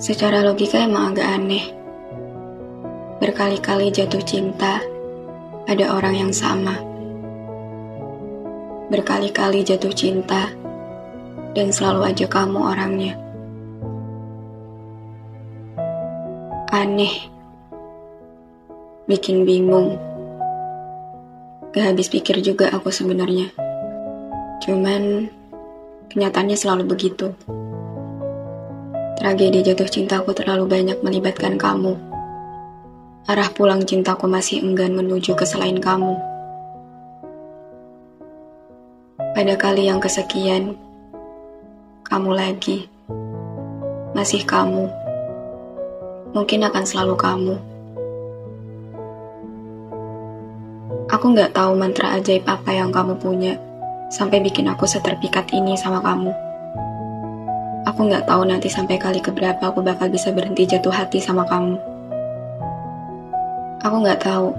Secara logika emang agak aneh. Berkali-kali jatuh cinta pada orang yang sama. Berkali-kali jatuh cinta dan selalu aja kamu orangnya. Aneh. Bikin bingung. Gak habis pikir juga aku sebenarnya. Cuman kenyataannya selalu begitu. Tragedi jatuh cintaku terlalu banyak melibatkan kamu. Arah pulang cintaku masih enggan menuju ke selain kamu. Pada kali yang kesekian, kamu lagi. Masih kamu. Mungkin akan selalu kamu. Aku nggak tahu mantra ajaib apa yang kamu punya, sampai bikin aku seterpikat ini sama kamu. Aku nggak tahu nanti sampai kali keberapa aku bakal bisa berhenti jatuh hati sama kamu. Aku nggak tahu.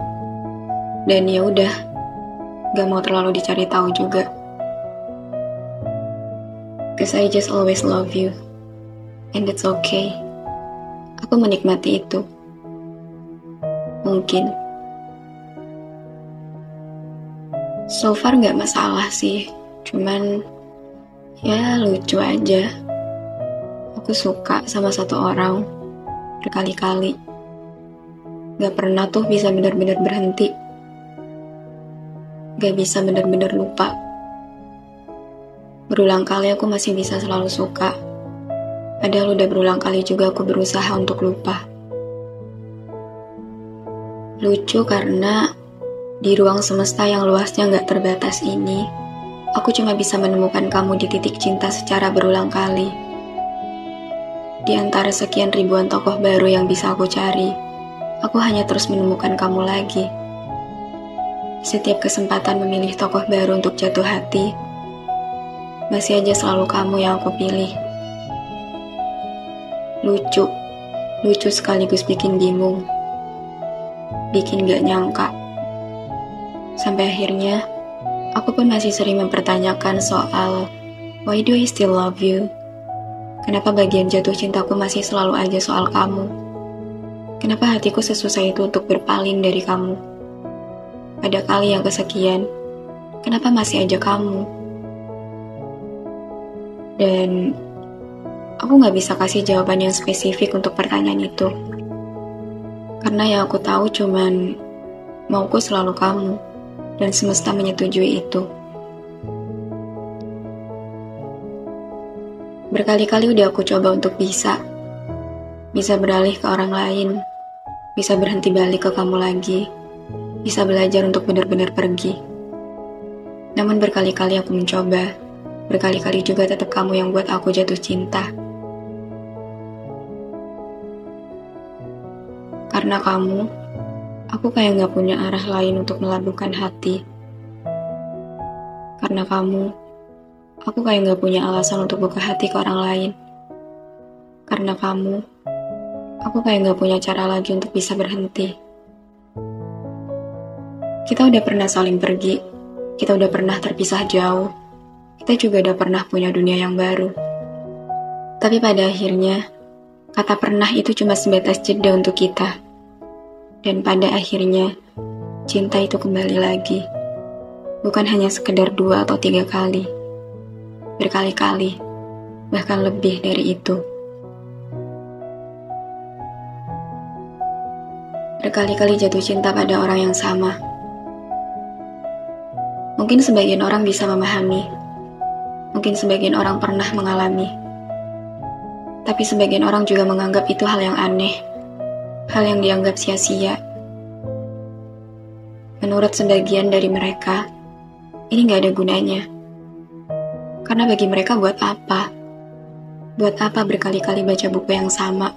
Dan ya udah, gak mau terlalu dicari tahu juga. Cause I just always love you. And it's okay. Aku menikmati itu. Mungkin. So far gak masalah sih. Cuman, ya lucu aja aku suka sama satu orang berkali-kali. Gak pernah tuh bisa benar-benar berhenti. Gak bisa benar-benar lupa. Berulang kali aku masih bisa selalu suka. Padahal udah berulang kali juga aku berusaha untuk lupa. Lucu karena di ruang semesta yang luasnya gak terbatas ini, aku cuma bisa menemukan kamu di titik cinta secara berulang kali di antara sekian ribuan tokoh baru yang bisa aku cari, aku hanya terus menemukan kamu lagi. Setiap kesempatan memilih tokoh baru untuk jatuh hati, masih aja selalu kamu yang aku pilih. Lucu, lucu sekaligus bikin bingung, bikin gak nyangka. Sampai akhirnya, aku pun masih sering mempertanyakan soal Why do I still love you? Kenapa bagian jatuh cintaku masih selalu aja soal kamu? Kenapa hatiku sesusah itu untuk berpaling dari kamu? Pada kali yang kesekian, kenapa masih aja kamu? Dan aku gak bisa kasih jawaban yang spesifik untuk pertanyaan itu. Karena yang aku tahu cuman mauku selalu kamu, dan semesta menyetujui itu. Berkali-kali udah aku coba untuk bisa. Bisa beralih ke orang lain. Bisa berhenti balik ke kamu lagi. Bisa belajar untuk benar-benar pergi. Namun berkali-kali aku mencoba. Berkali-kali juga tetap kamu yang buat aku jatuh cinta. Karena kamu, aku kayak gak punya arah lain untuk melabuhkan hati. Karena kamu, Aku kayak gak punya alasan untuk buka hati ke orang lain. Karena kamu, aku kayak gak punya cara lagi untuk bisa berhenti. Kita udah pernah saling pergi, kita udah pernah terpisah jauh, kita juga udah pernah punya dunia yang baru. Tapi pada akhirnya, kata pernah itu cuma sebatas jeda untuk kita. Dan pada akhirnya, cinta itu kembali lagi. Bukan hanya sekedar dua atau tiga kali berkali-kali, bahkan lebih dari itu. Berkali-kali jatuh cinta pada orang yang sama. Mungkin sebagian orang bisa memahami, mungkin sebagian orang pernah mengalami, tapi sebagian orang juga menganggap itu hal yang aneh, hal yang dianggap sia-sia. Menurut sebagian dari mereka, ini gak ada gunanya. Karena bagi mereka buat apa? Buat apa berkali-kali baca buku yang sama?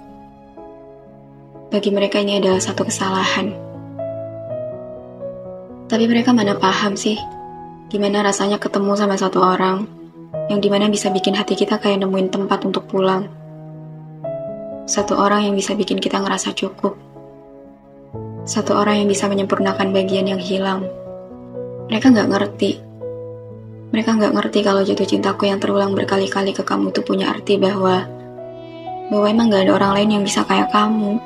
Bagi mereka ini adalah satu kesalahan. Tapi mereka mana paham sih, gimana rasanya ketemu sama satu orang yang di mana bisa bikin hati kita kayak nemuin tempat untuk pulang. Satu orang yang bisa bikin kita ngerasa cukup. Satu orang yang bisa menyempurnakan bagian yang hilang. Mereka nggak ngerti mereka nggak ngerti kalau jatuh cintaku yang terulang berkali-kali ke kamu itu punya arti bahwa bahwa emang nggak ada orang lain yang bisa kayak kamu.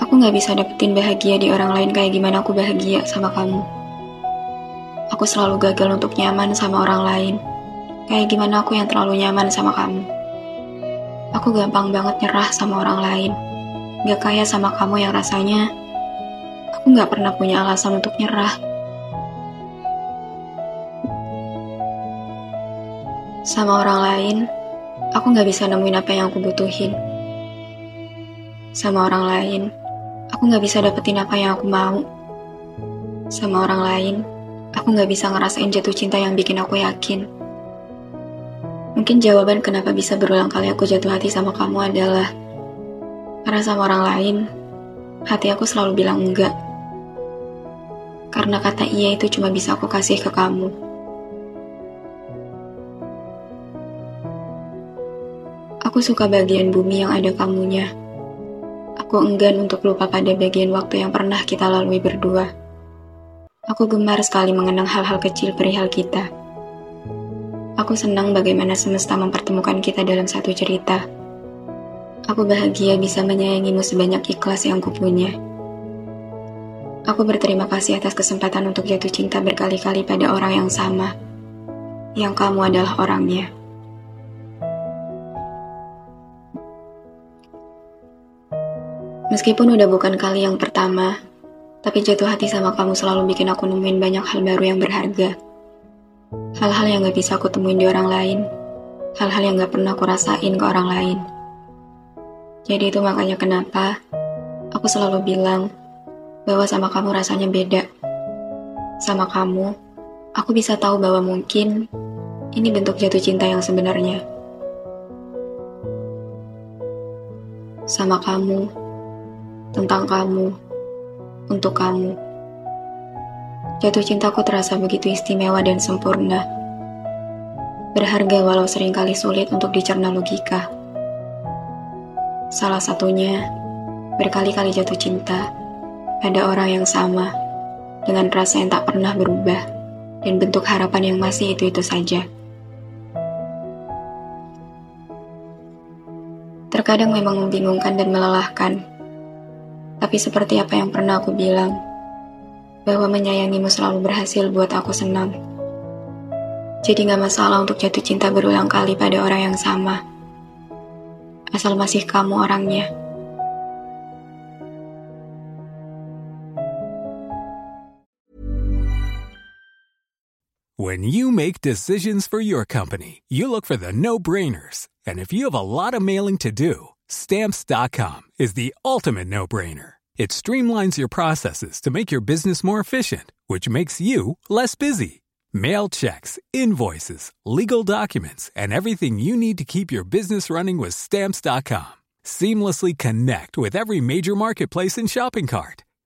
Aku nggak bisa dapetin bahagia di orang lain kayak gimana aku bahagia sama kamu. Aku selalu gagal untuk nyaman sama orang lain. Kayak gimana aku yang terlalu nyaman sama kamu. Aku gampang banget nyerah sama orang lain. Gak kayak sama kamu yang rasanya aku gak pernah punya alasan untuk nyerah. Sama orang lain, aku gak bisa nemuin apa yang aku butuhin. Sama orang lain, aku gak bisa dapetin apa yang aku mau. Sama orang lain, aku gak bisa ngerasain jatuh cinta yang bikin aku yakin. Mungkin jawaban kenapa bisa berulang kali aku jatuh hati sama kamu adalah karena sama orang lain, hati aku selalu bilang enggak. Karena kata iya itu cuma bisa aku kasih ke kamu. Suka bagian bumi yang ada kamunya. Aku enggan untuk lupa pada bagian waktu yang pernah kita lalui berdua. Aku gemar sekali mengenang hal-hal kecil perihal kita. Aku senang bagaimana semesta mempertemukan kita dalam satu cerita. Aku bahagia bisa menyayangimu sebanyak ikhlas yang kupunya. Aku berterima kasih atas kesempatan untuk jatuh cinta berkali-kali pada orang yang sama, yang kamu adalah orangnya. Meskipun udah bukan kali yang pertama, tapi jatuh hati sama kamu selalu bikin aku nemuin banyak hal baru yang berharga. Hal-hal yang gak bisa aku temuin di orang lain, hal-hal yang gak pernah aku rasain ke orang lain. Jadi itu makanya kenapa aku selalu bilang bahwa sama kamu rasanya beda. Sama kamu, aku bisa tahu bahwa mungkin ini bentuk jatuh cinta yang sebenarnya. Sama kamu, tentang kamu, untuk kamu. Jatuh cintaku terasa begitu istimewa dan sempurna. Berharga walau sering kali sulit untuk dicerna logika. Salah satunya, berkali-kali jatuh cinta pada orang yang sama, dengan rasa yang tak pernah berubah, dan bentuk harapan yang masih itu-itu saja. Terkadang memang membingungkan dan melelahkan, tapi seperti apa yang pernah aku bilang, bahwa menyayangimu selalu berhasil buat aku senang. Jadi gak masalah untuk jatuh cinta berulang kali pada orang yang sama. Asal masih kamu orangnya. When you make decisions for your company, you look for the no-brainers. And if you have a lot of mailing to do, Stamps.com is the ultimate no brainer. It streamlines your processes to make your business more efficient, which makes you less busy. Mail checks, invoices, legal documents, and everything you need to keep your business running with Stamps.com. Seamlessly connect with every major marketplace and shopping cart.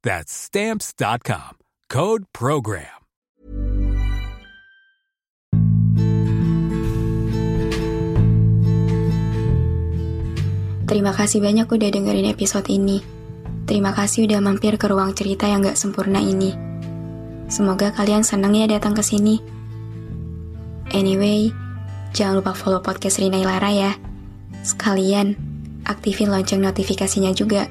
That's Stamps.com. Code PROGRAM. Terima kasih banyak udah dengerin episode ini. Terima kasih udah mampir ke ruang cerita yang gak sempurna ini. Semoga kalian senang ya datang ke sini. Anyway, jangan lupa follow podcast Rina Ilara ya. Sekalian, aktifin lonceng notifikasinya juga.